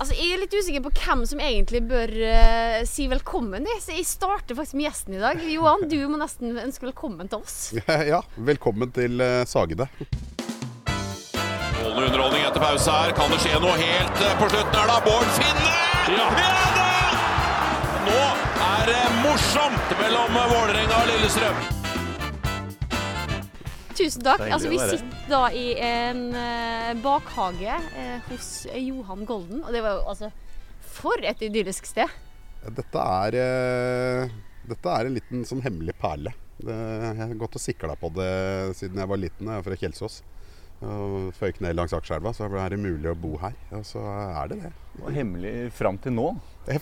Altså, Jeg er litt usikker på hvem som egentlig bør uh, si velkommen. jeg. Så jeg starter faktisk med gjesten i dag. Johan, du må nesten ønske velkommen til oss. Ja, velkommen til uh, Sagene. Strålende underholdning etter pause her. Kan det skje noe helt uh, på slutten her, da? Bård Finne! Ja, da! Nå er det morsomt mellom Vålerenga og Lillestrøm. Tusen takk. Altså, Vi sitter da i en eh, bakhage eh, hos Johan Golden. Og det var jo altså For et idyllisk sted. Dette er, uh, dette er en liten sånn hemmelig perle. Det, jeg har gått og sikla på det siden jeg var liten. Jeg er fra Kjelsås. Og Føyk ned langs Akerselva, så er det mulig å bo her. Og så er det det. Og hemmelig fram til nå.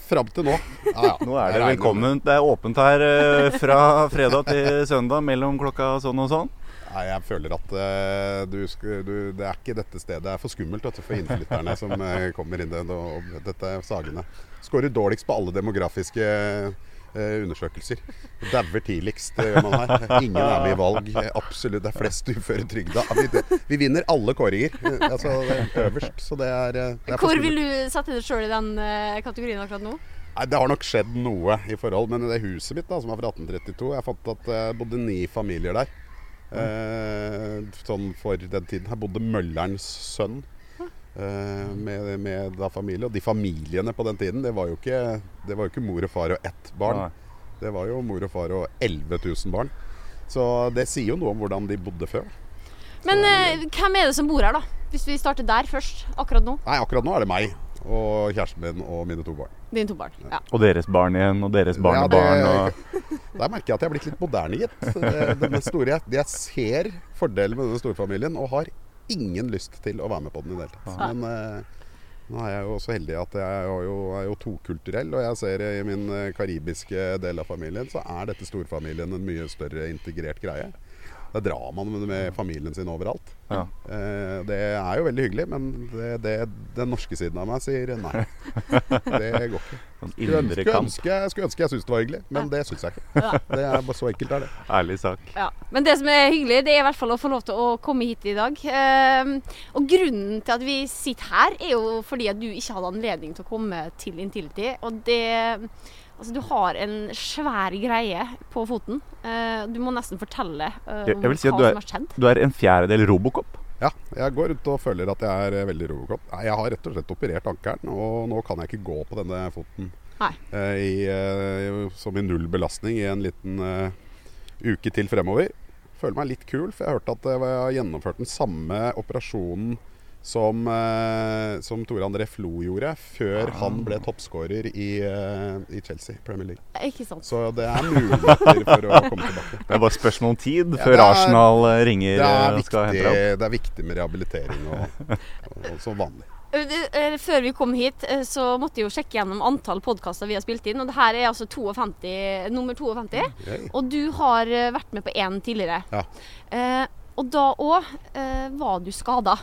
Fram til nå. Ja, ja. Nå er det velkommen. Det er åpent her eh, fra fredag til søndag mellom klokka sånn og sånn. Nei, jeg føler at eh, du, du, det er ikke dette stedet. Det er for skummelt du, for innflytterne som eh, kommer inn. Det, og, dette er Sagene. Skårer dårligst på alle demografiske eh, undersøkelser. Dauer tidligst, gjør man her. Ingen er med i valg. Absolutt. Det er flest uføretrygda. Vi, vi vinner alle kåringer. Altså er øverst. Så det er, det er Hvor vil du sette deg sjøl i den kategorien akkurat nå? Nei, Det har nok skjedd noe i forhold, men det huset mitt da, som er fra 1832 Jeg fant at det bodde ni familier der. Eh, sånn for den tiden. Her bodde møllerens sønn eh, med, med da familie. Og de familiene på den tiden, det var jo ikke, det var jo ikke mor og far og ett barn. Nei. Det var jo mor og far og 11 000 barn. Så det sier jo noe om hvordan de bodde før. Men eh, hvem er det som bor her, da? Hvis vi starter der først, akkurat nå. Nei, akkurat nå er det meg og kjæresten min og mine to barn. Dine to barn. Ja. Og deres barn igjen, og deres Ja, barnebarn. det- og... Der merker jeg at jeg er blitt litt moderne, gitt. Denne store, jeg, jeg ser fordelen med denne storfamilien og har ingen lyst til å være med på den i det hele tatt. Men eh, nå er jeg jo så heldig at jeg er jo, er jo tokulturell, og jeg ser i min eh, karibiske del av familien så er dette storfamilien en mye større integrert greie. Da drar man med, familien sin overalt. Ja. Eh, det er jo veldig hyggelig, men det, det, den norske siden av meg sier nei. Det går ikke. Sånn Skulle ønske, ønske, skulle ønske jeg syntes det var hyggelig, men det syns jeg ikke. Ja. Det er bare Så enkelt er det. Ærlig sak. Ja. Men det som er hyggelig, det er i hvert fall å få lov til å komme hit i dag. Ehm, og grunnen til at vi sitter her, er jo fordi at du ikke hadde anledning til å komme til Intility. Og det Altså, du har en svær greie på foten. Uh, du må nesten fortelle uh, Jeg- jeg vil si at hva du er- som har skjedd. Du er en fjerdedel Robocop. Ja, jeg går rundt og føler at jeg er eh, veldig robocop. Nei, Jeg har rett og slett operert ankelen, og nå kan jeg ikke gå på denne foten eh, i, som i null belastning i en liten uke til fremover. Føler meg litt kul, for jeg har hørt at jeg har gjennomført den samme operasjonen som, eh, som Tore André Flo gjorde før han ble toppskårer i, eh, i Chelsea Premier League. Ikke sant? Så det er muligheter for å komme tilbake. Det er bare spørsmål om tid Ja, før er- Arsenal eh, ringer Det og viktig, skal hente deg opp. det er viktig med rehabilitering og, og, og som vanlig. Før vi kom hit, så måtte jeg jo sjekke gjennom antall podkaster vi har spilt inn. Og det her er altså 52, nummer 52. Okay. Og du har vært med på én tidligere. Ja. Eh, og da òg eh, var du skada.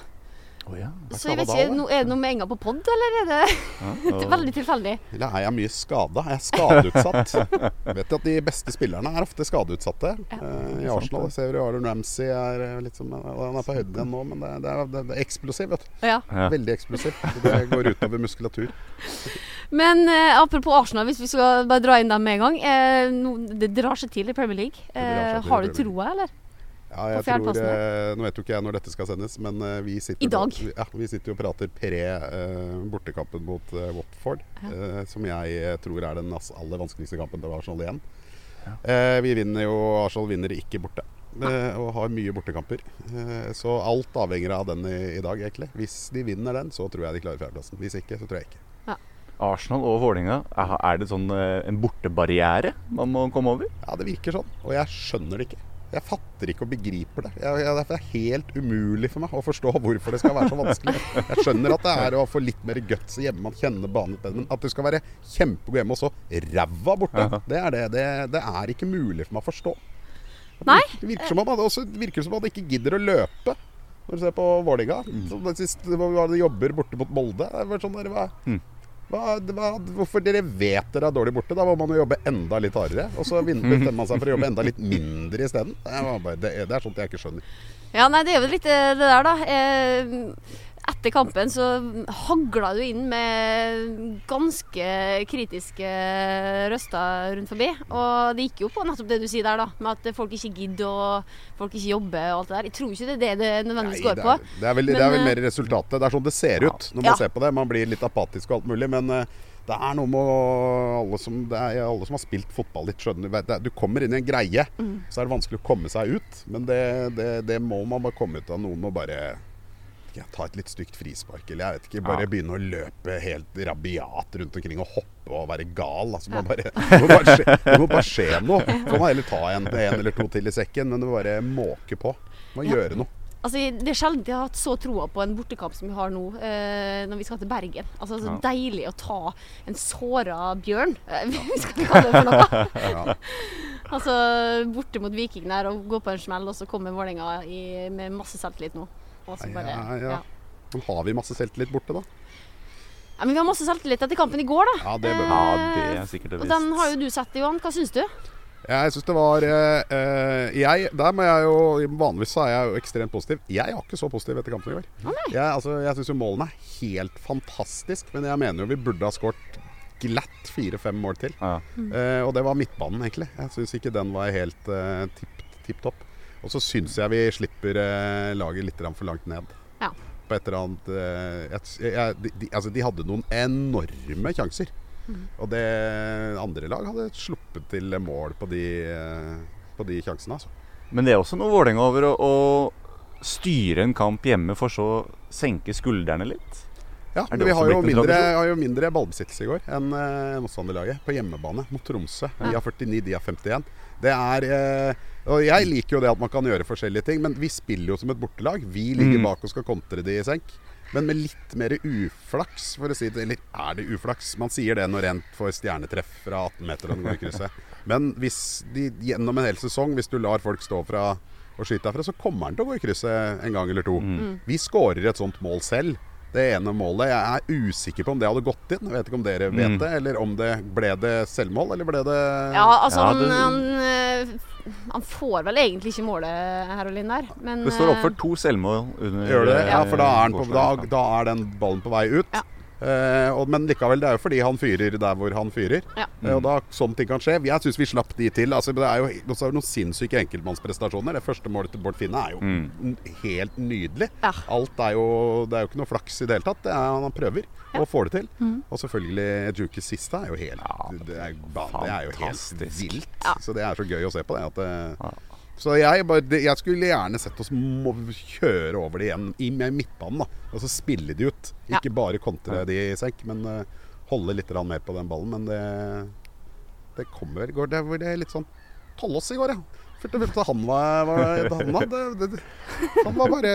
Å ja. Så jeg vet ikke, da, Er det noe med en gang på pod, eller er det Ja, og- veldig tilfeldig? Eller er jeg mye skada? Er jeg skadeutsatt? Vet du at de beste spillerne er ofte skadeutsatte. Eh, I Arsenal ser vi Aron Ramsey er eh, litt som Han er på høyden igjen nå, men det, det, er, det, det er eksplosiv, vet du. Ja. Ja. Veldig eksplosiv. Det går utover muskulatur. Men eh, apropos Arsenal, hvis vi skal bare dra inn dem med en gang. Eh, no, det drar seg til i Premier League. Eh, har du troa, eller? Ja, jeg På tror, eh, Nå vet jo ikke jeg når dette skal sendes, men eh, vi sitter, I dag. Ja, vi sitter jo og prater pre eh, bortekampen mot eh, Watford. eh, som jeg eh, tror er den aller vanskeligste kampen til Arsenal igjen. Eh, vi vinner jo Arsenal vinner ikke borte. eh, og har mye bortekamper. Eh, så alt avhenger av den i, i dag, egentlig. Hvis de vinner den, så tror jeg de klarer fjerdeplassen. Hvis ikke, så tror jeg ikke. Arsenal og Vålerenga, er det sånn en bortebarriere man må komme over? Ja, det virker sånn. Og jeg skjønner det ikke. Jeg fatter ikke og begriper det. Jeg, jeg, det er helt umulig for meg å forstå hvorfor det skal være så vanskelig. Jeg skjønner at det er å få litt mer guts hjemme, man kjenner banen litt bedre. Men at du skal være kjempegod hjemme og så ræva borte, det er det. det. Det er ikke mulig for meg å forstå. Nei? Det virker som om han også virker som han ikke gidder å løpe. Når du ser på Vålerenga, hva de jobber borte mot Molde. Det er bare sånn der, hva, Mm. Hva, hva, hvorfor dere vet dere er dårlig borte? Da må man jo jobbe enda litt hardere. Og så bestemmer man seg for å jobbe enda litt mindre isteden. Det, det, det er sånt jeg ikke skjønner. Ja, nei, det er jo litt eh, det der, da. Eh, etter kampen så hagla du inn med ganske kritiske røster rundt forbi. Og det gikk jo på nettopp det du sier der, da. Med at folk ikke gidder og folk ikke jobber og alt det der. Jeg tror ikke det er det det nødvendigvis går på. det, er vel, det er vel eh, mer resultatet. Det er sånn det ser ut når man Ja. ser på det. Man blir litt apatisk og alt mulig, men eh, det er noe med alle som, det er, alle som har spilt fotball litt, skjønner Du kommer inn i en greie, Mm. så er det vanskelig å komme seg ut. Men det, det, det må man bare komme ut av. Noen må bare ja, ta et litt stygt frispark, eller jeg vet ikke. Bare Ja. begynne å løpe helt rabiat rundt omkring og hoppe og være gal. Altså, man bare, det, må bare skje, det må bare skje noe. Så man heller ta en, en eller to til i sekken, men det må bare måke på. Må Ja. gjøre noe. Altså, Det er sjelden jeg har hatt så troa på en bortekamp som vi har nå, eh, når vi skal til Bergen. Altså, Så Ja. deilig å ta en såra bjørn, Hvis vi skal kalle det for noe. Ja. Altså borte mot Viking der og gå på en smell, og så kommer Vålerenga med masse selvtillit nå. Og bare, Ja, ja. ja. Men har vi masse selvtillit borte, da? Ja, men vi har masse selvtillit etter kampen i går, da. Ja, det bør. Ja, det er sikkert det Og den har jo du sett, Johan. Hva syns du? Jeg syns det var eh, eh, Jeg, Der må jeg jo Vanligvis så er jeg jo ekstremt positiv. Jeg var ikke så positiv etter kampen i går. Jeg, altså, jeg syns jo målene er helt fantastisk, men jeg mener jo vi burde ha skåret glatt fire-fem mål til. Ja. Eh, og det var midtbanen, egentlig. Jeg syns ikke den var helt eh, tipp topp. Og så syns jeg vi slipper eh, laget litt for langt ned. Ja. På et eller annet eh, jeg, jeg, de, de, Altså, de hadde noen enorme sjanser. Og det andre lag hadde sluppet til mål på de, eh, på de sjansene, altså. Men det er også noe Vålerenga over å, å styre en kamp hjemme for så å senke skuldrene litt. Ja, men vi har jo, mindre, har jo mindre ballbesittelse i går enn eh, motstanderlaget på hjemmebane mot Tromsø. Vi har 49, de har 51. Det er eh, Og jeg liker jo det at man kan gjøre forskjellige ting, men vi spiller jo som et bortelag. Vi ligger Mm. bak og skal kontre de i senk. Men med litt mer uflaks, for å si det. Eller er det uflaks? Man sier det når en får stjernetreff fra 18 meter og den går i krysset. Men hvis de, gjennom en hel sesong, hvis du lar folk stå fra og skyte derfra, så kommer han til å gå i krysset en gang eller to. Vi skårer et sånt mål selv. Det ene målet. Jeg er usikker på om det hadde gått inn. Jeg vet ikke om dere vet Mm. det. Eller om det ble det selvmål, eller ble det Ja, altså Ja, han, det- han, han han får vel egentlig ikke målet, her og Linn der. Men Det står eh, oppført to selvmål under Gjør det? Ja, for da er, han på, da, da er den ballen på vei ut. Ja. Eh, og, men likevel, det er jo fordi han fyrer der hvor han fyrer. Ja. Eh, og da sånne ting kan skje. Jeg syns vi slapp de til. Altså, det er jo også er det noen sinnssyke enkeltmannsprestasjoner. Det første målet til Bård Finne er jo Mm. n- helt nydelig. Ja. Alt er jo Det er jo ikke noe flaks i det hele tatt. Det er, han prøver og får det til. Mm. Og selvfølgelig Juki siste er jo helt Ja, det, er, det er jo helt vilt. Ja. Så det er så gøy å se på det. At det Ja. Så jeg, bare, jeg skulle gjerne sett oss kjøre over det igjen i midtbanen. da Og så spille de ut. Ja. Ikke bare kontre de i senk, men uh, holde litt mer på den ballen. Men det, det kommer vel går det, det er litt sånn Tollås i går, ja. Følte følte han var, var han, var, det, det, han var bare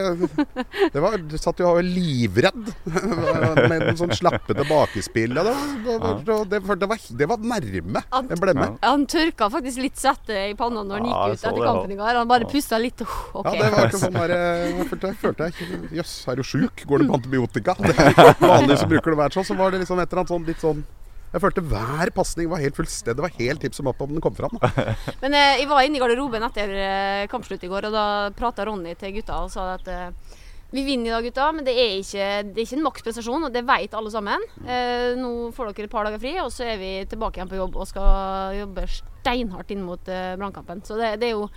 Det var du Satt jo og var livredd med en sånn slappete bakespill. Det, var, det, var, det, det, var, det var nærme Han- en blemme. Ja. Han tørka faktisk litt svette i panna når han gikk ut etter kampen i går. Han bare pusta litt. Oh, okay. Ja, det var ikke sånn der, jeg følte, jeg følte jeg Jøss, er du sjuk? Går du på antibiotika? Vanligvis bruker det å være sånn. Så var det liksom et eller annet sånn litt sånn Jeg følte hver pasning var helt fullstendig. Det var helt tipp som opp om den kom fram. Da. Men eh, jeg var inne i garderoben etter eh, kampslutt i går, og da prata Ronny til gutta og sa at eh, vi vinner i dag, gutta, men det er ikke, det er ikke en maksprestasjon, og det vet alle sammen. Eh, nå får dere et par dager fri, og så er vi tilbake igjen på jobb og skal jobbe steinhardt inn mot eh, Brannkampen. Så det, det er jo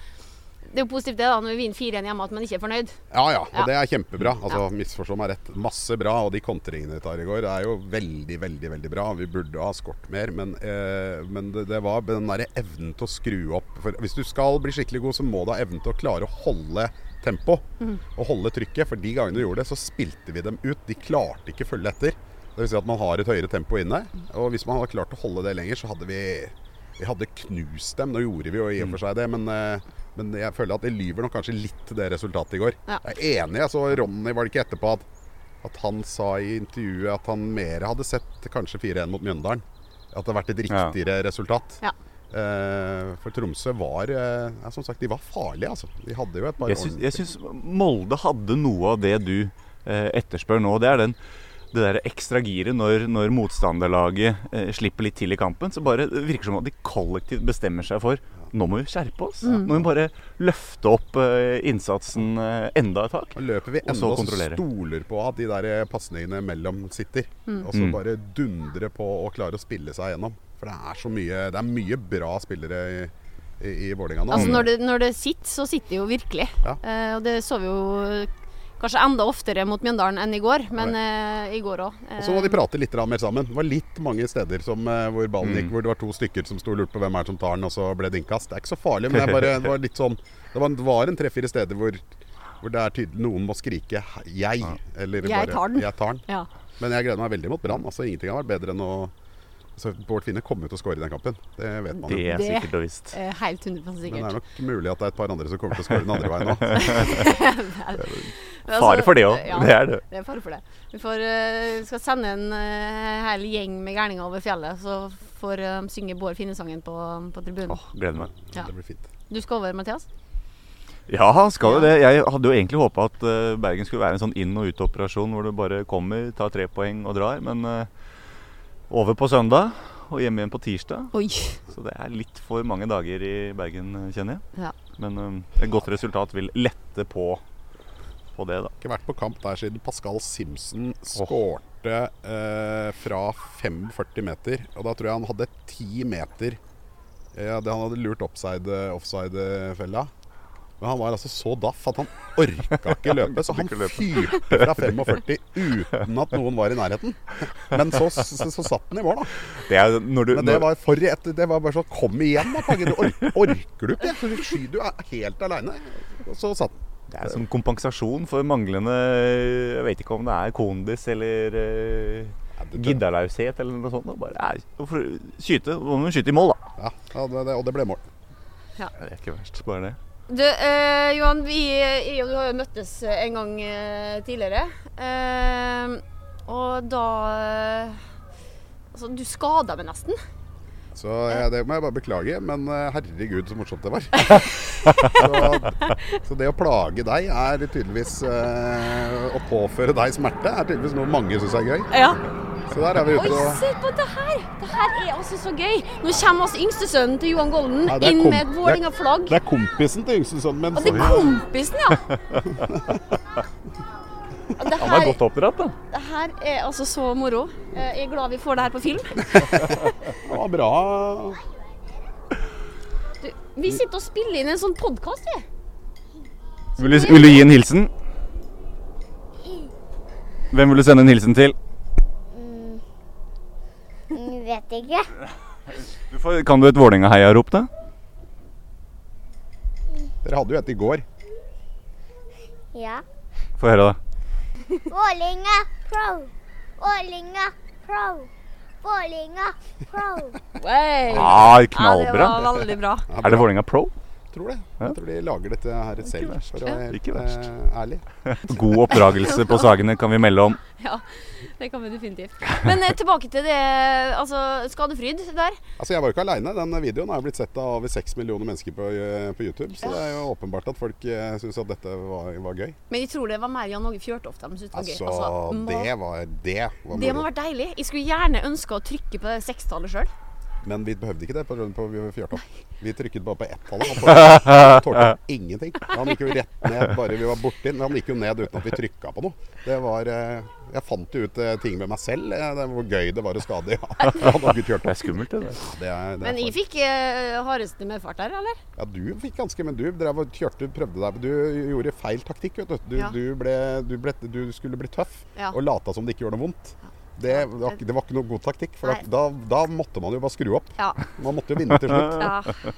det er jo positivt det da, når vi vinner 4-1 hjemme, at man ikke er fornøyd. Ja ja, og Ja. det er kjempebra. Altså, Misforstå meg rett. Masse bra. Og de kontringene vi tar i går, er jo veldig, veldig veldig bra. Vi burde ha skåret mer, men, eh, men det, det var den derre evnen til å skru opp. For hvis du skal bli skikkelig god, så må du ha evnen til å klare å holde tempo og holde trykket. For de gangene du gjorde det, så spilte vi dem ut. De klarte ikke følge etter. Det vil si at man har et høyere tempo inne. Og hvis man hadde klart å holde det lenger, så hadde vi vi hadde knust dem. Nå gjorde vi jo i og for seg det, men, eh, men jeg føler at det lyver nok kanskje litt til det resultatet i går. Ja. Jeg er enig. Jeg så Ronny, var det ikke etterpå, at, at han sa i intervjuet at han mer hadde sett kanskje 4-1 mot Mjøndalen. At det hadde vært et Ja. riktigere resultat. Ja. Eh, for Tromsø var eh, Som sagt, de var farlige, altså. De hadde jo et par jeg syns Molde hadde noe av det du eh, etterspør nå. Det er den, det der ekstra giret når, når motstanderlaget eh, slipper litt til i kampen. Så bare det virker som at de kollektivt bestemmer seg for nå må vi skjerpe oss. Mm. Nå må vi bare løfte opp eh, innsatsen eh, enda et tak. Nå løper vi Og så enda og kontrollere. stoler på at de der eh, pasningene mellom sitter. Mm. Og så Mm. bare dundre på og klare å spille seg gjennom. For det er så mye Det er mye bra spillere i, i, i Vålerenga nå. Altså når det, når det sitter, så sitter det jo virkelig. Ja. Eh, og det så vi jo kanskje enda oftere mot Mjøndalen enn i går, men eh, i går òg. Og så må de prate litt mer sammen. Det var litt mange steder som, eh, hvor ballen Mm. gikk, hvor det var to stykker som sto og lurte på hvem er det som tar den, og så ble det innkast. Det er ikke så farlig, men det, bare, det var litt sånn Det var, det var en tre-fire steder hvor, hvor det er tydelig noen må skrike 'jeg', eller Jeg tar den. 'jeg tar den'. Ja. Men jeg gleder meg veldig mot Brann. Altså, ingenting har vært bedre enn å altså, Bård Finne kommer jo til å skåre i den kampen. Det vet man jo. Det er Det- sikkert og visst. Eh, helt 100 Men det er nok mulig at det er et par andre som kommer til å skåre den andre veien òg. altså, Fare for det òg. ja. Det er det. Det er fare for det. Vi får, eh, skal sende en eh, hel gjeng med gærninger over fjellet, så får uh, synge Bård Finne-sangen på, på tribunen. Åh, gleder meg. Ja. Det blir fint. Du skal over, Mathias? Ja, skal jo det. Jeg hadde jo egentlig håpa at eh, Bergen skulle være en sånn inn- og ut-operasjon hvor du bare kommer, tar tre poeng og drar. Men eh, over på søndag og hjem igjen på tirsdag. Oi. Så det er litt for mange dager i Bergen, eh, kjenner jeg. Ja. Men um, et godt resultat vil lette på, på det, da. Ikke vært på kamp der siden Pascal Simpson skårte eh, fra 45 meter. Og da tror jeg han hadde 10 meter eh, det Han hadde lurt offside- offside-fella. Men han var altså så daff at han orka ikke løpe, så han fyrte fra 45 uten at noen var i nærheten. Men så, så, så satt den i mål, da. Det er, når du, Men det var for et, Det var bare sånn Kom igjen, da, Pagge. Du orker du ikke? Så du sky- Du er helt aleine. Og så satt den. det er som kompensasjon for manglende Jeg vet ikke om det er kondis eller Ja, det- giddarlaushet eller noe sånt. Bare nei, skyte? Må skyte i mål, da. Ja, ja det, det, og det ble mål. Det er ikke verst, bare det. Du, eh, Johan, vi, jeg og du har jo møttes eh, en gang eh, tidligere. Eh, og da eh, Altså, du skada meg nesten. Så ja, det må jeg bare beklage, men herregud så morsomt det var. så, så det å plage deg er tydeligvis eh, Å påføre deg smerte er tydeligvis noe mange syns er gøy. Ja. Så der er vi ute og se på det her! Det her er altså så gøy. Nå kommer altså yngstesønnen til Johan Golden Ja, inn med et Vålerenga-flagg. Det er kompisen til yngstesønnen min. Og det er kompisen, ja. Det Han er godt oppdratt, da. det her er altså så moro. Eh, Jeg er glad vi får det her på film. Det var bra. Du, vi sitter og spiller inn en sånn podkast, vi. Vil du, vil du gi en hilsen? Hvem vil du sende en hilsen til? Vet ikke. Du får, kan du et Vålerenga-heiarop, da? Dere hadde jo et i går. Ja. Få høre, da. Vålinga pro. Vålinga pro. Vålinga pro. Wow. Ah, Ja, det knallbra. var veldig bra. Ja, Er det Vålerenga Pro? Tror det. Jeg tror de lager dette her selv, verst. for å være Ikke helt verst. eh, ærlig. God oppdragelse på Sagene kan vi melde om. Ja, det kan vi definitivt. Men eh, tilbake til det altså skadefryd der. Altså, Jeg var jo ikke aleine. Den videoen har blitt sett av over seks millioner mennesker på, eh, på YouTube. Så det er jo åpenbart at folk uh, syns at dette var, var gøy. Men jeg tror det var mer Jan Åge Fjørtoft de syntes det var gøy. Altså, ma- det var det var det må ha vært deilig. Jeg skulle gjerne ønske å trykke på det sekstallet sjøl. Men vi behøvde ikke det på, på Fjørtoft. Vi trykket bare på ett-tallet. Han tålte- ingenting. Han gikk jo rett ned bare vi var borti den. Han gikk jo ned uten at vi trykka på noe. Det var eh, Jeg fant jo ut eh, ting med meg selv. eh, Det hvor gøy det var å skade Ja. Det er skummelt, det. Det er, det er Men jeg fikk uh, hardeste medfart der, eller? Ja, du fikk ganske, men du drev og kjørte, prøvde deg Du gjorde feil taktikk, vet du. Du, Ja. du, ble, du, ble, du skulle bli tøff Ja. og lata som det ikke gjorde noe vondt. Det, det, var, det var ikke noe god taktikk, for da, da måtte man jo bare skru opp. Ja. Man måtte jo vinne til slutt. ja.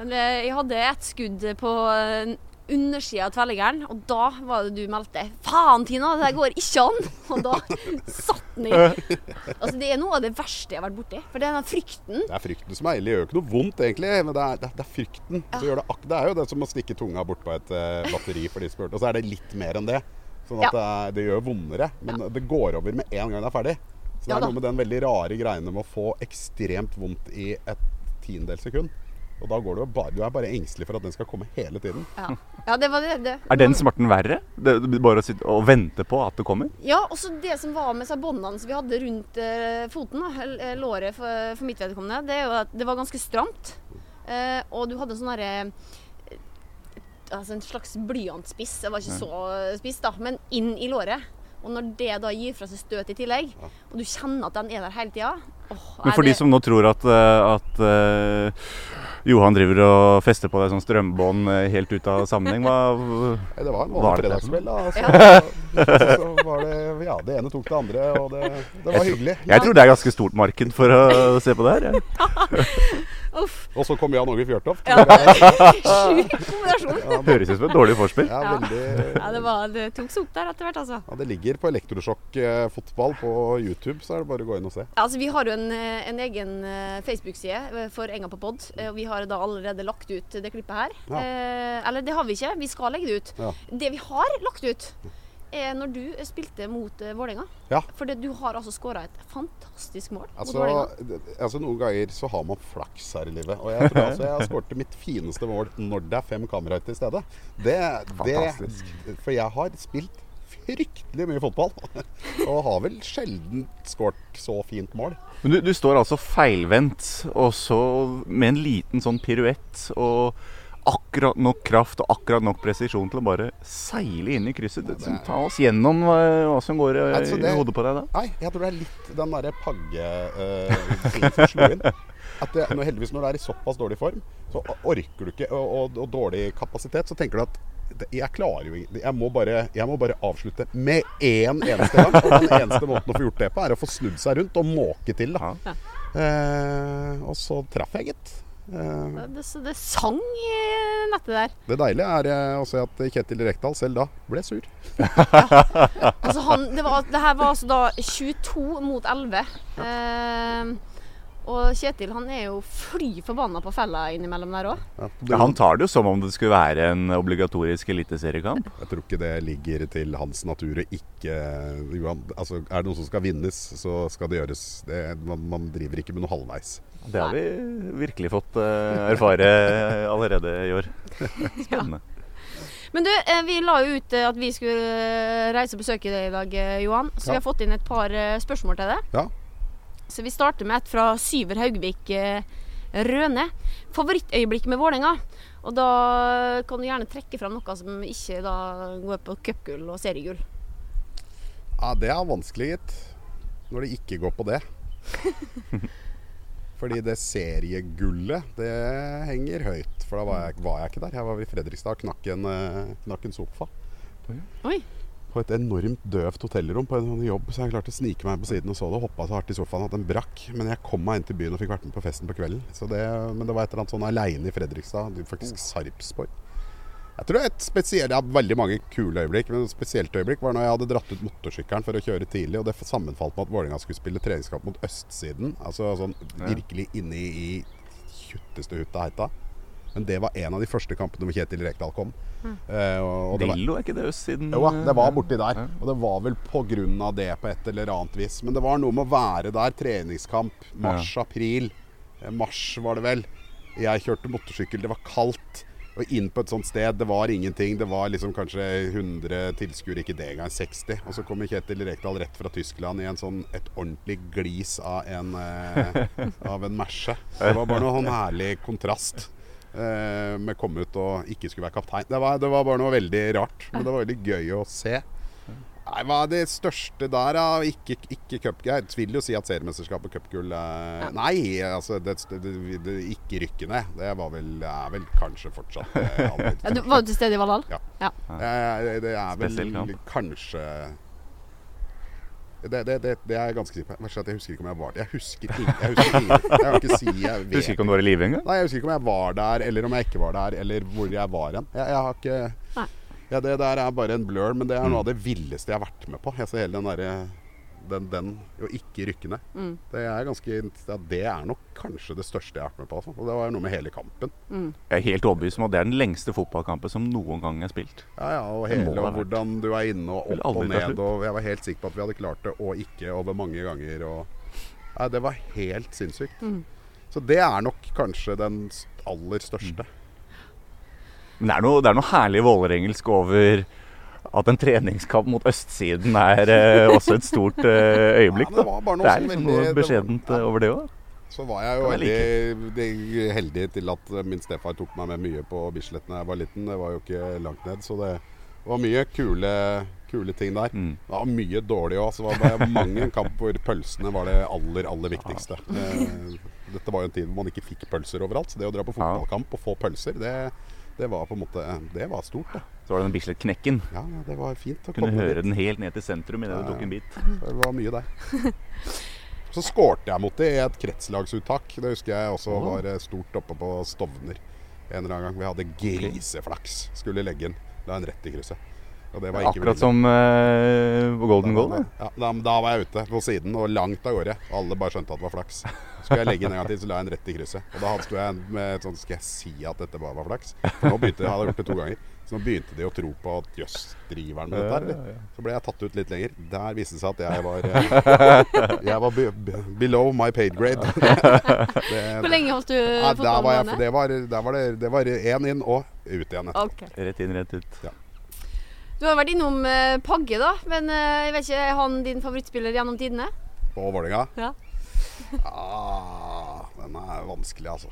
Men eh, jeg hadde et skudd på uh, undersida av tverrliggeren, og da var det du meldte 'Faen, Tina, det går ikke an!' Og da satt den i. Altså, det er noe av det verste jeg har vært borti. For det er den frykten. Det er frykten som er ille. Det gjør ikke noe vondt, egentlig, men det er, det er, det frykten. gjør det, det er jo det som å stikke tunga bort på et eh, batteri for de spurte. Og så er det litt mer enn det. Sånn at Ja. det, er, det gjør vondere. Men det går over med en gang det er ferdig. Så det Ja er noe med den veldig rare greiene med å få ekstremt vondt i et tiendedels sekund. Og da går du, bare, du er bare engstelig for at den skal komme hele tiden. Ja, ja det var det. det. Er den smerten verre? Det, bare å sitte og vente på at det kommer? Ja, også det som var med seg båndene som vi hadde rundt eh, foten, da, eh, låret for, for mitt vedkommende, det er jo at det var ganske stramt. Eh, og du hadde sånn herre eh, Altså en slags blyantspiss. Det var ikke så spiss, da, men inn i låret. Og når det da gir fra seg støt i tillegg, og du kjenner at den er der hele tida Men for de som nå tror at, eh, at uh, Johan driver og fester på deg sånn strømbånd eh, helt ut av sammenheng, hva Nei, Det var en Var vanlig fredagskveld. da. Så, så var det Ja, det ene tok det andre, og det, det var hyggelig. Jeg tror det er ganske stort marked for å se på det her. jeg. Uff. Og så kom Jan Åge Fjørtoft. Ja, Sjuk kombinasjon. Høres ut som et dårlig forspill. Ja, Ja. veldig Ja, det, var, det tok seg opp der etter hvert, altså. ja, Det ligger på elektrosjokk-fotball på YouTube, så er det bare å gå inn og se. Altså, Vi har jo en, eh, en egen eh, Facebook-side eh, for Enga på pod. eh, Og vi har da allerede lagt ut det klippet her. Ja. Eh, eller det har vi ikke, vi skal legge det ut. Ja. Det vi har lagt ut, er når du spilte mot uh, Vålerenga. Ja. For du har altså skåra et fantastisk mål mot Altså, Vålerenga. altså Noen ganger så har man flaks her i livet. Og jeg tror altså jeg har skåret mitt fineste mål når det er fem kameraer til stede. Det, Fantastisk. det, for jeg har spilt fryktelig mye fotball. Og har vel sjelden skåret så fint mål. Men du, du står altså feilvendt, og så med en liten sånn piruett og akkurat nok kraft og akkurat nok presisjon til å bare seile inn i krysset. det er- Ta oss gjennom eh, hva som går eh, Altså, i hodet på deg da. Nei, jeg tror det er litt den derre pagge-tingen som slo inn. At det, når, heldigvis når du er i såpass dårlig form, så orker du ikke, og, og, og dårlig kapasitet, så tenker du at jeg klarer jo ikke jeg, må bare- jeg må bare avslutte med én eneste gang. Og den eneste måten å få gjort det på, er å få snudd seg rundt og måke til. Da. Ja. Eh, og så traff jeg, gitt. Eh, Det, det sang i nettet der. det deilige er eh, å se at Kjetil Rekdal selv da ble sur. Altså han, det, var, det her var altså da 22 mot 11. Eh, og Kjetil han er jo fly forbanna på fella innimellom der òg. Ja, Ja, han tar det jo som om det skulle være en obligatorisk eliteseriekamp. Jeg tror ikke det ligger til hans natur å ikke Johan, altså, Er det noe som skal vinnes, så skal det gjøres. Det, man, man driver ikke med noe halvveis. Det har vi virkelig fått eh, erfare allerede i år. Spennende. Men du, eh, vi la jo ut eh, at vi skulle reise og besøke deg i dag, Johan. Så vi har fått inn et par spørsmål til deg. Ja. Så vi starter med et fra Syver Haugvik eh, Røne. Favorittøyeblikk med Vålerenga. Og da kan du gjerne trekke fram noe som ikke da går på cupgull og seriegull. Ja, det er vanskelig, gitt. Når det ikke går på det. Fordi det seriegullet, det henger høyt. For da var jeg, var jeg ikke der. Jeg var i Fredrikstad og knakk en, eh, knakk en sofa. Oi. På et enormt døvt hotellrom på en sånn jobb, så jeg klarte å snike meg på siden og så det. Hoppa så hardt i sofaen at den brakk. Men jeg kom meg inn til byen og fikk vært med på festen på kvelden. Så det, men det var et eller annet sånn aleine i Fredrikstad. Faktisk Sarpsborg. Jeg tror et spesielt, Jeg har veldig mange kule øyeblikk, men et spesielt øyeblikk var når jeg hadde dratt ut motorsykkelen for å kjøre tidlig, og det sammenfalt med at Vålerenga skulle spille treningskamp mot østsiden. Altså sånn virkelig inne i tjutteste hutta heita. Men det var en av de første kampene hvor Kjetil Rekdal kom. Eh, Drillo, er ikke det østsiden? jo, det var borti der. Og det var vel pga. det på et eller annet vis. Men det var noe med å være der. Treningskamp. Mars-april. Eh, Mars var det vel. Jeg kjørte motorsykkel. Det var kaldt. Og inn på et sånt sted. Det var ingenting. Det var liksom kanskje 100 tilskuere, ikke det engang. 60. Og så kommer Kjetil Rekdal rett fra Tyskland i en sånn, et ordentlig glis av en, eh, av en merse. Det var bare noe sånn herlig kontrast. Eh, med komme ut og ikke skulle være kaptein. Det var, det var bare noe veldig rart. Men det var veldig gøy å se. Nei, Hva er det største der, da? Ikke, ikke cup... Jeg vil jo si at seriemesterskap og cupgull eh, Nei, altså det, det, det, ikke rykke ned. Det var vel, er vel kanskje fortsatt eh, Ja, du var jo til stede i Valhall? Ja. ja. Eh, Det er vel kanskje det, det, det, det er jeg ganske sikker på. Jeg husker ikke om jeg var der. Jeg husker ikke. Jeg husker ikke. Jeg kan ikke si jeg Du vet husker ikke om du var i live engang? Nei, jeg husker ikke om jeg var der, eller om jeg ikke var der, eller hvor jeg var hen. Jeg, jeg har ikke ja, Det der er bare en blur, men det er noe av det villeste jeg har vært med på. Jeg ser hele den derre den, den å ikke rykke ned. Mm. Det er ganske ja, Det er nok kanskje det største jeg har vært med på. Altså. Og det var noe med hele kampen. Jeg er helt overbevist om at det er den lengste fotballkampen som noen gang er spilt. Ja, ja, og hele og hvordan du er inne og opp og ned. Og jeg var helt sikker på at vi hadde klart det, og ikke over mange ganger. Og, ja, det var helt sinnssykt. Mm. Så det er nok kanskje den aller største. Men det er noe, det er noe herlig vålerengelsk over at en treningskamp mot østsiden er eh, også et stort eh, øyeblikk. Ja, det Da. Det er liksom noe beskjedent ja. eh, over det òg. Så var jeg jo veldig det- heldig til at min stefar tok meg med mye på Bislett da jeg var liten. Det var jo ikke langt ned, så det var mye kule, kule ting der. Mm. Det var mye dårlig òg, så det var mange kamp hvor pølsene var det aller, aller viktigste. Eh, Dette var jo en tid hvor man ikke fikk pølser overalt, så det å dra på fotballkamp og få pølser, det, det var på en måte Det var stort, det. Så var det den Bislett-knekken. Ja, ja, det var fint å Kunne komme høre dit. den helt ned til sentrum idet Ja, du tok en bit. Det var mye der. Så skårte jeg mot det i et kretslagsuttak. Det husker jeg også oh. var eh, stort oppe på Stovner en eller annen gang. Vi hadde griseflaks. Skulle legge den. La en rett i krysset. Og det var ikke Akkurat som på Golden Goal. Ja, da, da var jeg ute på siden og langt av gårde. Alle bare skjønte at det var flaks. Skulle jeg legge inn en gang til, så la jeg en rett i krysset. Og da sto jeg med et sånt Skal jeg si at dette bare var flaks? For nå begynte jeg hadde gjort det to ganger. Så nå begynte de å tro på at jøss, driver han med dette her, eller? Så ble jeg tatt ut litt lenger. Der viste det seg at jeg var eh, Jeg var be be below my paid grade. Det- Hvor lenge holdt du Nei, der var jeg, det var, der var det, det én inn og ut igjen. Okay. Rett inn, rett ut. Du har vært innom eh, Pagge, da. Men eh, jeg vet ikke, er han din favorittspiller gjennom tidene? På Vålerenga. Ja. Ah, den er vanskelig, altså.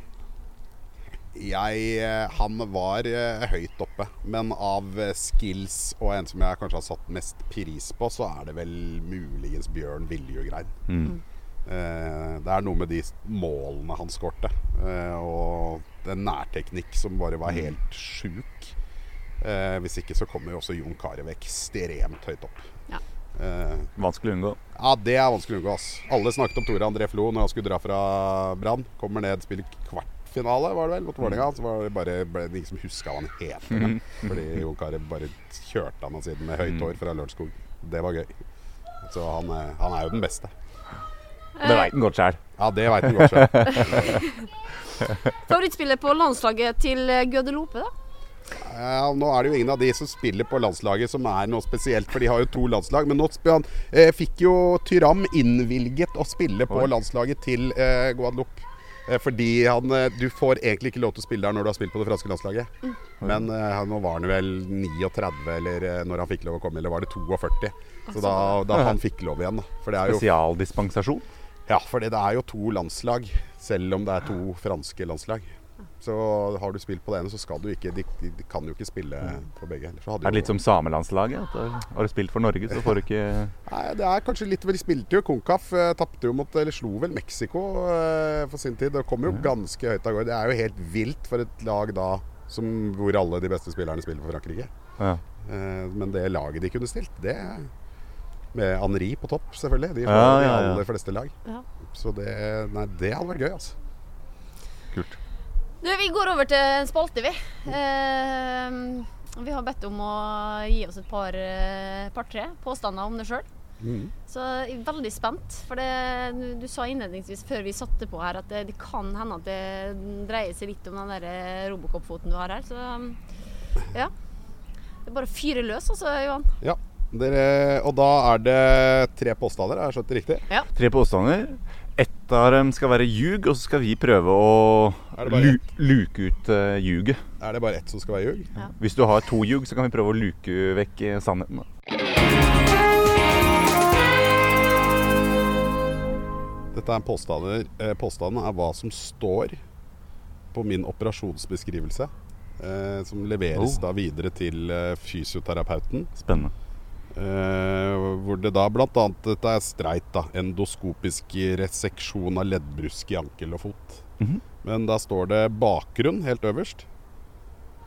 Jeg eh, Han var eh, høyt oppe, men av eh, skills og en som jeg kanskje har satt mest pris på, så er det vel muligens Bjørn Viljugrein. Mm. Eh, det er noe med de målene han skårte, eh, og en nærteknikk som bare var helt sjuk. Eh, hvis ikke så kommer jo også Jon Carew ekstremt høyt opp. Ja. Eh, Vanskelig å unngå. ja, det er vanskelig å unngå. ass. Alle snakket om Tore André Flo når han skulle dra fra Brann. Kommer ned, spiller kvartfinale, var det vel, mot Vålerenga. Så var det bare ble det ingen som huska hva han het. engang. Fordi Jon Carew bare kjørte han av siden med høyt hår fra Lørenskog. Det var gøy. Så han, er- han er jo den beste. Det veit han godt sjøl. Ja, det veit han godt sjøl. Favorittspillet på landslaget til eh, Guadeloupe, da? Ja, nå er det jo ingen av de som spiller på landslaget som er noe spesielt, for de har jo to landslag. Men nå eh, fikk jo Tyram innvilget å spille på Oi. landslaget til eh, Guadeloupe. Eh, fordi han eh, Du får egentlig ikke lov til å spille der når du har spilt på det franske landslaget. Men eh, nå var han vel 39 eller eh, når han fikk lov å komme, eller var det 42? Så da, da han fikk lov igjen, da. For det er jo Spesialdispensasjon. ja, for det er jo to landslag, selv om det er to franske landslag. Så har du spilt på det ene, så skal du ikke De, de, de kan jo ikke spille på begge. Så hadde Er det litt som samelandslaget? At har du spilt for Norge, så får du ikke Nei, det er kanskje litt De spilte jo Konkaf. Eh, Tapte jo mot Eller slo vel Mexico eh, for sin tid. Og kom jo ganske høyt av gårde. Det er jo helt vilt for et lag da som, hvor alle de beste spillerne spiller for Frankrike. ja. Eh, men det laget de kunne stilt, det Med Henri på topp, selvfølgelig. De får Ja, de ja, ja. aller fleste lag. Ja. Så det Nei, det hadde vært gøy, altså. Kult. Du, vi går over til en spalte, vi. Eh, vi har bedt om å gi oss et par-tre par-tre påstander om det sjøl. Mm. Så jeg er veldig spent. For det, du, du sa innledningsvis før vi satte på her at det, det kan hende at det dreier seg litt om den der eh, Robocop-foten du har her. Så ja. Det er bare å fyre løs, altså, Johan. Ja. Dere, og da er det tre påstander, har jeg skjønt det riktig? Tre påstander. Ett skal være ljug, og så skal vi prøve å lu luke ut uh, ljuget. Er det bare ett som skal være ljug? Hvis du har to ljug, så kan vi prøve å luke vekk eh, sannheten. Dette er påstander. Eh, påstanden er hva som står på min operasjonsbeskrivelse. Eh, som leveres Oh. da videre til eh, fysioterapeuten. Spennende. Eh, hvor det da bl.a. dette er streit, da. Endoskopisk reseksjon av leddbrusk i ankel og fot. Mhm. Men da står det bakgrunn helt øverst.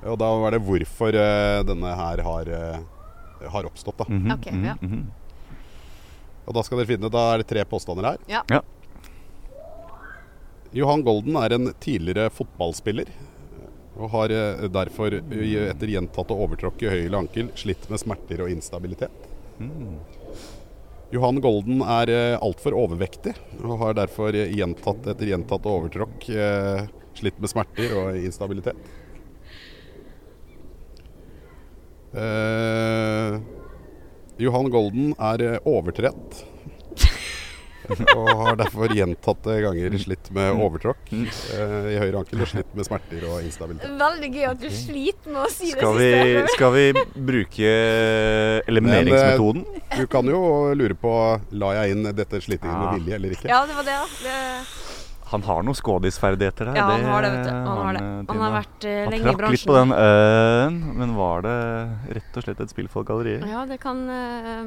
Og da var det hvorfor eh, denne her har, eh, har oppstått, da. Mhm, Ok, mhm, ja. mhm. Og da skal dere finne, da er det tre påstander her. Ja. Ja. Johan Golden er en tidligere fotballspiller. Og har eh, derfor eh, etter gjentatte overtråkk i høyre ankel slitt med smerter og instabilitet. Johan Golden er eh, altfor overvektig og har derfor gjentatt, etter gjentatte overtråkk slitt med smerter og instabilitet. Eh, Johan Golden er overtrent. og har derfor gjentatte ganger slitt med overtråkk eh, i høyre ankel og slitt med smerter og instabilitet. Veldig gøy at du sliter med å si Skal det vi, siste. skal vi bruke elimineringsmetoden? Du kan jo lure på la jeg inn dette slitingen med Ja. vilje eller ikke. Ja, det var det. Det, Han har noen skådisferdigheter der. Ja, han det- har det, vet du. Han har det. eh, Han har vært uh, Han lenge i trakk litt på den ø-en, men var det rett og slett et spill for galleriet? Ja, det kan eh,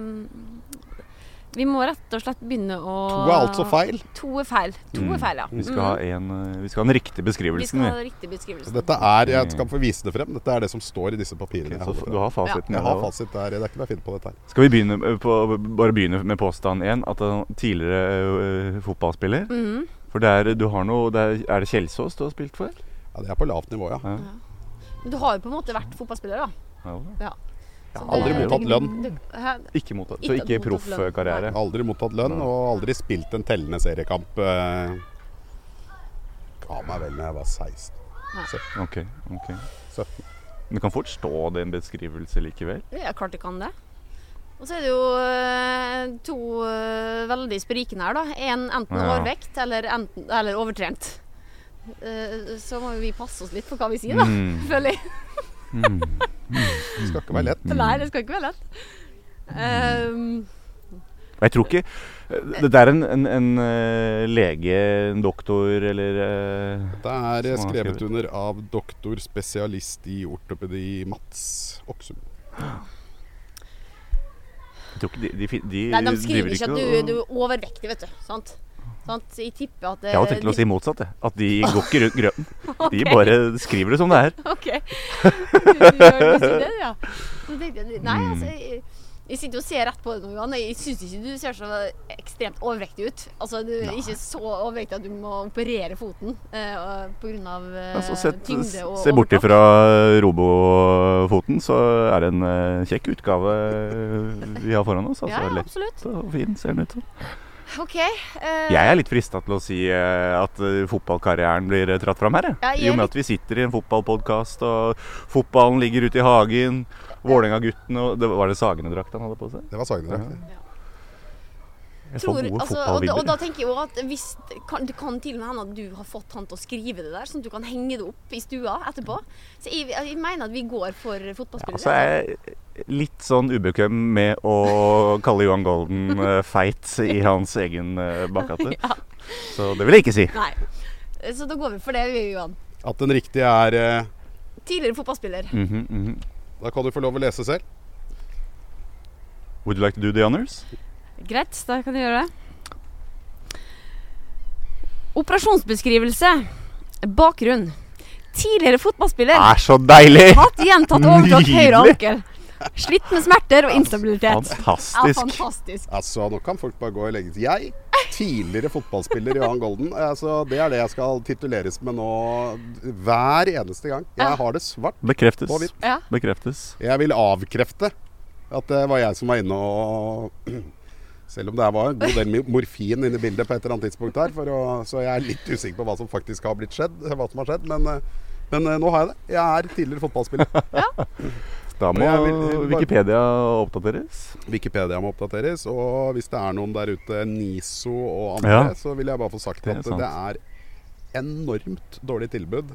Vi må rett og slett begynne å To er altså feil. To er feil. To Mm. er feil, ja. Vi skal, ha en, vi skal ha den riktige Vi skal ha en riktig beskrivelse. Dette er, Jeg skal få vise det frem. Dette er det som står i disse papirene. Okay, så du har fasiten? Jeg har fasit der. Det er ikke noe finne på dette her. Skal vi begynne på, bare begynne med påstand én? At han tidligere uh, fotballspiller Mhm. For det er, du har noe, det er, er det Kjelsås du har spilt for? Ja, Det er på lavt nivå, ja. Ja. Men du har jo på en måte vært fotballspiller, da. Ja. Ja. Jeg har aldri mottatt lønn. Ikke mottatt, så Ikke proffkarriere. Aldri mottatt lønn og aldri spilt en tellende seriekamp. eh, Ga meg vel da jeg var 16. Ok, ok 17. Du kan fort stå det i en beskrivelse likevel. Ja, klart jeg kan det. Og så er det jo eh, to eh, veldig sprikende her, da. En enten Ja. overvekt eller, enten, eller overtrent. Eh, så må jo vi passe oss litt for hva vi sier, da. Mm. Føler jeg. Mm. Det skal ikke være lett. Nei, det skal ikke være lett. Um, Jeg tror ikke Dette er en, en, en eh, lege, en doktor eller eh, Det er skrevet skrevet. under av doktor spesialist i ortopedi Mats Oksum. Jeg tror ikke de, de, de, nei, de skriver ikke at du, du er overvektig, vet du. Sant? Sant? Jeg tipper at det, Jeg har tenkt å si motsatt. jeg. At de går ikke rundt grøten. De bare skriver det som det er. OK. Du, gjør du sier det, ja. Så nei, Mm. altså jeg, jeg sitter og ser rett på det noen ganger. Jeg syns ikke du ser så ekstremt overvektig ut. Altså, du er ikke så overvektig at du må operere foten eh, pga. Eh, Altså, tyngde og se bort ifra robofoten, så er det en eh, kjekk utgave vi har foran oss. Altså, Ja, ja, lett absolutt. og fin ser den ut som. OK. Uh, Jeg er litt frista til å si eh, at eh, fotballkarrieren blir tratt fram her. Ja, I og med at vi sitter i en fotballpodkast, og fotballen ligger ute i hagen. Vålerenga-guttene og det Var det Sagene-drakt han hadde på seg? Det var Sagnedrakt. Jeg får tror, gode altså, og, da, og da tenker jeg jo at hvis, kan, det kan til og med hende at du har fått han til å skrive det der, sånn at du kan henge det opp i stua etterpå. Så jeg, jeg mener at vi går for Ja, fotballspillere. så er jeg litt sånn ubekvem med å kalle Johan Golden eh, feit i hans egen uh, bakgate. Ja. Så det vil jeg ikke si. Nei. Så da går vi for det, Johan. At den riktige er eh, Tidligere fotballspiller. Mhm, mhm. Da kan du få lov å lese selv. Would you like to do the honors? Greit, da kan du gjøre det. Operasjonsbeskrivelse. Bakgrunn. Tidligere fotballspiller. Er så deilig! Hatt gjentatt overtrådt høyre ankel. Slitt med smerter og instabilitet. Ja, Fantastisk. fantastisk. Altså, Nå kan folk bare gå og legge til. Jeg, tidligere fotballspiller Johan Golden, altså, det er det jeg skal tituleres med nå hver eneste gang. Jeg har det svart. Bekreftes. På hvitt. Ja. Bekreftes. Jeg vil avkrefte at det var jeg som var inne og Selv om det var en god del morfin inne i bildet på et eller annet tidspunkt her, for å, så jeg er litt usikker på hva som faktisk har blitt skjedd. Hva som har skjedd, men, eh, men eh, nå har jeg det. Jeg er tidligere fotballspiller. Da må vil- bare- Wikipedia oppdateres. Wikipedia må oppdateres. Og hvis det er noen der ute, NISO og andre, Ja. så vil jeg bare få sagt Det at sant. det er enormt dårlig tilbud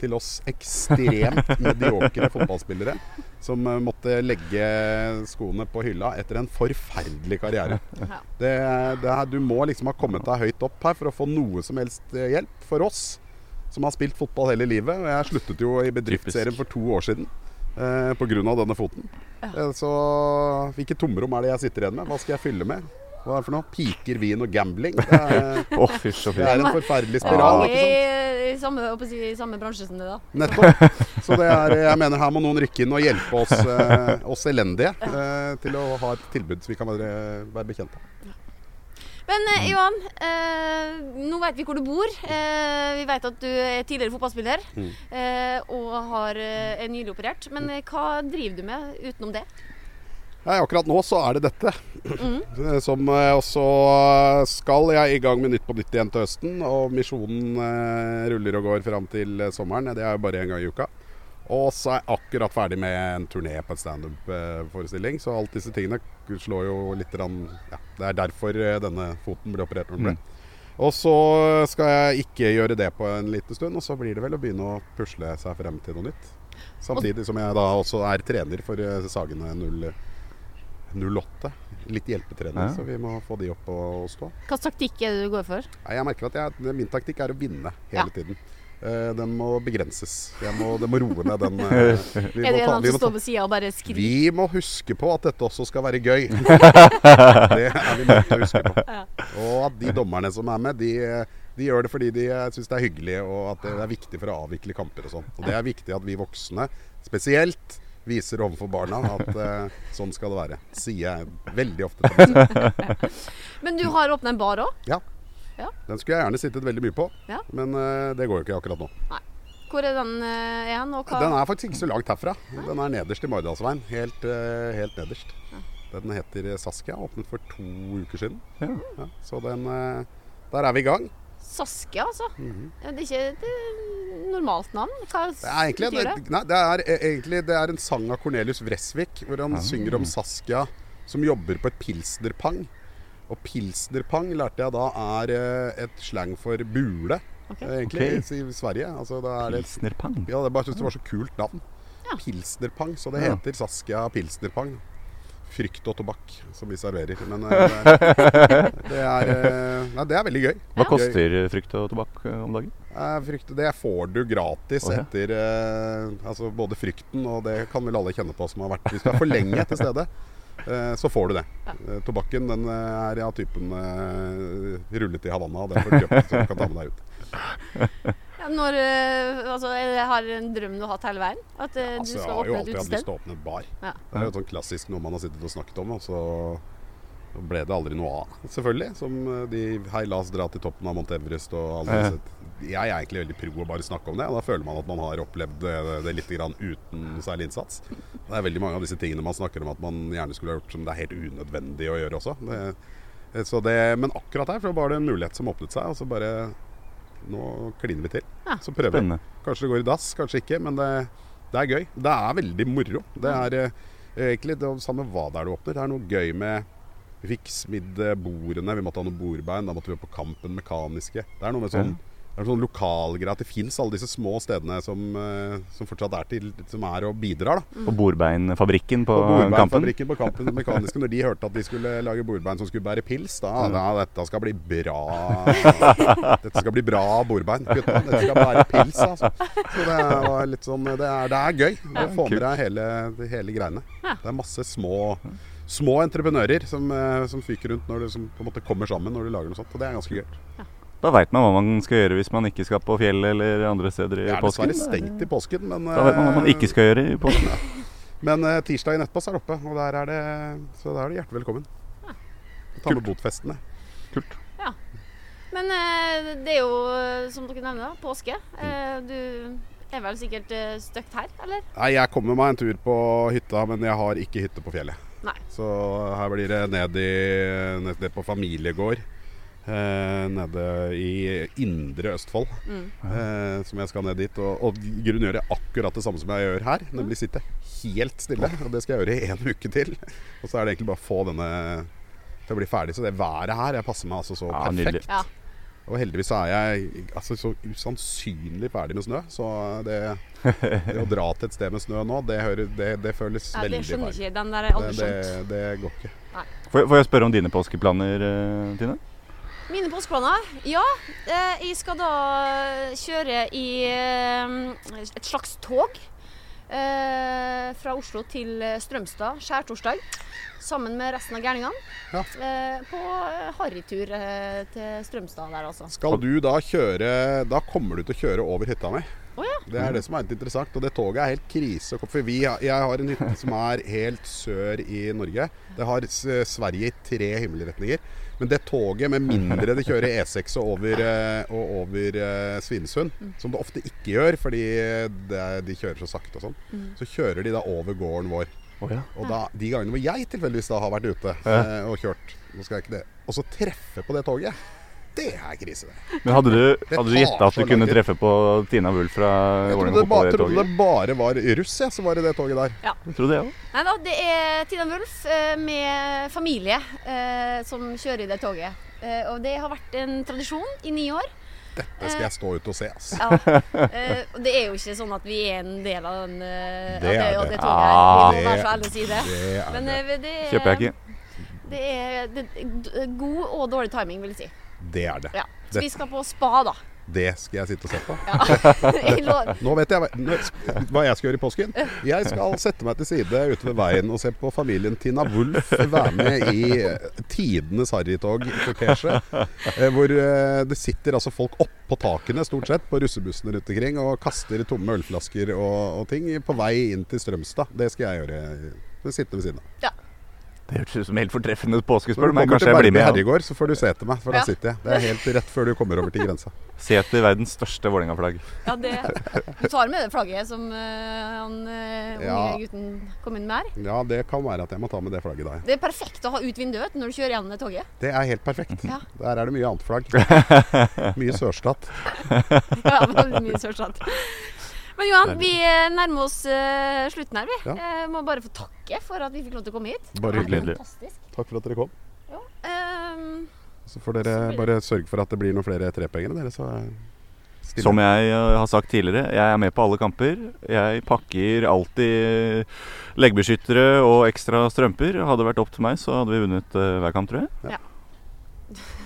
til oss ekstremt mediokre fotballspillere som eh, måtte legge skoene på hylla etter en forferdelig karriere. Ja. Det, det er, du må liksom ha kommet deg høyt opp her for å få noe som helst eh, hjelp. For oss som har spilt fotball hele livet. Og jeg sluttet jo i bedriftsserien for to år siden eh, pga. denne foten. Eh, så hvilket tomrom er det jeg sitter igjen med? Hva skal jeg fylle med? Hva er det for noe? Piker, vin og gambling? Det er, oh, det er en forferdelig spiral. Ikke sant? I, samme, si, i samme bransje som det, da. Nettopp. Så det er, jeg mener her må noen rykke inn og hjelpe oss, eh, oss elendige eh, til å ha et tilbud som vi kan være, være bekjent av. Men eh, Johan, eh, nå vet vi hvor du bor. Eh, vi vet at du er tidligere fotballspiller Mm. eh, og har, er nylig operert. Men hva driver du med utenom det? Nei, akkurat nå så er det dette. Mm. Eh, Som eh, også skal jeg i gang med Nytt på nytt igjen til høsten. Og misjonen eh, ruller og går fram til eh, sommeren. Det er jo bare én gang i uka. Og så er jeg akkurat ferdig med en turné på en standup-forestilling. Så alt disse tingene slår jo litt rann, ja, Det er derfor eh, denne foten ble operert når den ble. Og så skal jeg ikke gjøre det på en liten stund, og så blir det vel å begynne å pusle seg frem til noe nytt. Samtidig som jeg da også er trener for eh, Sagene 0 08. Litt hjelpetrening, Ja. så vi må få de opp og, og stå. Hva slags taktikk er det du går for? Nei, jeg merker at jeg, min taktikk er å vinne hele Ja. tiden. Eh, den må begrenses. Jeg må, det må roe ned den. eh, vi Er det en annen som står ved sida og bare skriker? Vi må huske på at dette også skal være gøy. det er vi nødt til å huske på. Og at de dommerne som er med, de, de gjør det fordi de syns det er hyggelig og at det er viktig for å avvikle kamper og sånn. Og det er viktig at vi voksne spesielt viser overfor barna at uh, sånn skal det være. Sier jeg veldig ofte. Men du har åpna en bar òg? Ja. Ja. Den skulle jeg gjerne sittet veldig mye på, Ja. men uh, det går jo ikke akkurat nå. Hvor er den eh, igjen? Den er faktisk ikke så langt herfra. Den er nederst i Maridalsveien. Helt, helt nederst. Den heter Saskia. Åpnet for to uker siden. Ja. Ja, så den Der er vi i gang. Saskia, altså. Mhm. Det er ikke et eh, normalt navn? Hva Det er egentlig, betyr det? det, nei, det er, eh, egentlig det er en sang av Cornelius Vresvik, hvor han synger om Saskia som jobber på et pilsnerpang. Og pilsnerpang lærte jeg da er eh, et slang for bule, Ok. eh, egentlig, okay. i, Sverige. Altså, er det, Pilsnerpang. ja, jeg bare syntes det var så kult navn. Ja. Pilsnerpang. Så det Ja. heter Saskia pilsnerpang. Frykt og tobakk som vi serverer. Men eh, det, er, det, er, eh, nei, det er veldig gøy. Hva Gøy. koster frykt og tobakk eh, om dagen? Jeg frykter det får du gratis okay. etter altså både frykten, og det kan vel alle kjenne på som har vært Hvis du er for lenge til stede, eh, så får du det. Tobakken den er av typen eh, rullet i Havanna. og Den får du kjøpt, så du kan ta med deg ut. Ja, når eh, Altså, jeg har en drøm du har hatt hele veien? At ja, Altså, du jeg har jo alltid hatt lyst til å åpne et bar. Ja. Det er jo sånn klassisk noe man har sittet og snakket om, og så ble det aldri noe av. Selvfølgelig. Som eh, de Hei, la oss dra til toppen av Mount Everest og alle Ja. disse Jeg er egentlig veldig pro å bare snakke om det. Og da føler man at man har opplevd det, det litt grann uten særlig innsats. Det er veldig mange av disse tingene man snakker om at man gjerne skulle ha gjort som det er helt unødvendig å gjøre også. Det, eh, så det, men akkurat her var det en mulighet som åpnet seg, og så bare Nå kliner vi til. Ja. Så prøver vi. Kanskje det går i dass, kanskje ikke, men det, det er gøy. Det er veldig moro. Det er eh, egentlig det samme hva det er du åpner. Det er noe gøy med Vi fikk smidd eh, bordene, vi måtte ha noen bordbein. Da måtte vi opp på Kampen mekaniske. Det er noe med sånn det er sånn lokalgreie at det fins alle disse små stedene som, eh, som fortsatt er til Som er og bidrar. da På Bordbeinfabrikken på På Kampen. Bordbeinfabrikken på Kampen Mekaniske, når de hørte at de skulle lage bordbein som skulle bære pils, da, da dette skal bli bra Dette skal bli bra bordbein, gutta. Dette skal bære pils, altså. Så det er litt sånn Det er, det er gøy å få med deg hele, hele greiene. Det er masse små Små entreprenører som, eh, som fyker rundt når det som på en måte kommer sammen når du lager noe sånt. Og det er ganske gøy. Da veit man hva man skal gjøre hvis man ikke skal på fjellet eller andre steder i påsken. Det er dessverre stengt i påsken, men Da vet man hva man ikke skal gjøre i påsken. ja. Men uh, tirsdagen etterpå er det oppe, og der er det, så der er det hjertelig velkommen. Ta med botfestene. Kult. Ja. Men uh, det er jo, eh, som dere nevner, påske. Uh, du er vel sikkert uh, støkt her, eller? Nei, jeg kommer meg en tur på hytta, men jeg har ikke hytte på fjellet. Nei. Så her blir det ned, i, ned ned på familiegård. Eh, nede i indre Østfold. Mm. Eh, som jeg skal ned dit. Og, og grunnen gjør jeg akkurat det samme som jeg gjør her. Nemlig sitte helt stille. Og det skal jeg gjøre i en uke til. Og så er det egentlig bare å få denne til å bli ferdig. Så det været her jeg passer meg altså så Ja, perfekt. Ja. Og heldigvis er jeg altså, så usannsynlig ferdig med snø. Så det, det å dra til et sted med snø nå, det, hører, det, det føles Ja, det veldig skjønner feil. ikke. Den der er Det, aldri det, skjønt. det går ikke. Får jeg, får jeg spørre om dine påskeplaner, eh, Tine? Mine påskeplaner? Ja. Eh, jeg skal da kjøre i eh, et slags tog. Eh, fra Oslo til Strømstad skjærtorsdag. Sammen med resten av gærningene. Ja. Eh, på harrytur til Strømstad der, altså. Skal du da kjøre Da kommer du til å kjøre over hytta mi. Oh, ja. Det er det som er litt interessant. Og det toget er helt krise. For vi, jeg har en hytte som er helt sør i Norge. Det har Sverige i tre himmelretninger. Men det toget, med mindre det kjører E6 og over, eh, og over eh, Svinesund, som det ofte ikke gjør fordi det, de kjører så sakte og sånn, så kjører de da over gården vår. Oh, ja. Og da, de gangene hvor jeg tilfeldigvis da har vært ute eh, og kjørt, nå skal jeg ikke det, og så treffe på det toget, det er krise, det. Men hadde du, hadde du gjetta at du kunne treffe på Tina Wulf fra Jeg Vålerenga trodde fotball Jeg trodde det bare var russ, jeg, som var i det toget der. Jeg tror det òg. Nei da, det er Tina Wulf eh, med familie eh, som kjører i det toget. Eh, og det har vært en tradisjon i ni år. Dette skal jeg stå ute og se, altså. Ja. Eh, det er jo ikke sånn at vi er en del av den Det er det. Men det. det er, Kjøper jeg ikke. Det er, det er god og dårlig timing, vil jeg si. Det er det. Ja. Så vi skal på spa, da. Det skal jeg sitte og se på. Ja. Nå vet jeg hva- jeg skal gjøre i påsken. Jeg skal sette meg til side ute ved veien og se på familien Tina Wulf være med i eh, tidenes harrytog-kortesje. eh, Hvor eh, det sitter altså folk oppå takene stort sett på russebussene rundt omkring og kaster tomme ølflasker og, og ting på vei inn til Strømstad. Det skal jeg gjøre. Sitte ved siden av. Det hørtes ut som helt fortreffende Når du men kommer kanskje til jeg blir med. ja. herregård, så får du se etter meg, for Ja. da sitter jeg. Det er helt rett før du kommer over til grensa. Se etter verdens største Vålerenga-flagg. Ja, det, du tar med det flagget som uh, han eh, unge gutten kom inn med her. Ja, det kan være at jeg må ta med det flagget da. ja. Det er perfekt å ha ut vinduet når du kjører gjennom det toget. Det er helt perfekt. Ja. Der er det mye annet flagg. Mye Sørstat. Ja, mye Sørstat. Men Johan, vi nærmer oss uh, slutten her, vi. Ja. Jeg må bare få takke for at vi fikk lov til å komme hit. Bare hyggelig. Takk for at dere kom. Ja. Um, Så får dere bare sørge for at det blir noen flere trepengere, dere. Så Stille. Som jeg eh, har sagt tidligere, jeg er med på alle kamper. Jeg pakker alltid leggbeskyttere og ekstra strømper. Hadde det vært opp til meg, så hadde vi vunnet eh, hver kamp, tror jeg. Ja.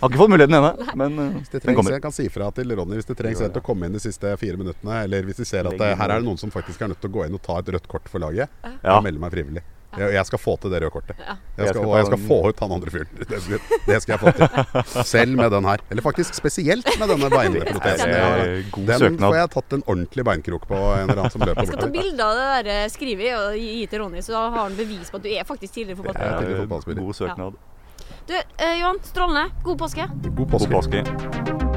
Har ikke fått muligheten ennå, men eh, Hvis det den trengs, kommer. jeg kan si fra til Ronny hvis det trengs til å komme inn de siste fire minuttene, eller hvis de ser at Legg her er det noen som faktisk er nødt til å gå inn og ta et rødt kort for laget, Ja. melde meg frivillig. Jeg, jeg skal få til det røde kortet. Jeg Jeg skal, og jeg skal få ut han andre fyren. Det, det skal jeg få til. Selv med den her. Eller faktisk spesielt med denne beinprotesen. Det Ja. god Den får jeg tatt en ordentlig beinkrok på en eller annen som løper jeg skal ta bilde av det der eh, skrivet og gi til Ronny, så da har han bevis på at du er faktisk tidligere. Eh, fotballspiller. God søknad. Du, eh, Johan, strålende. God påske. God God påske. påske.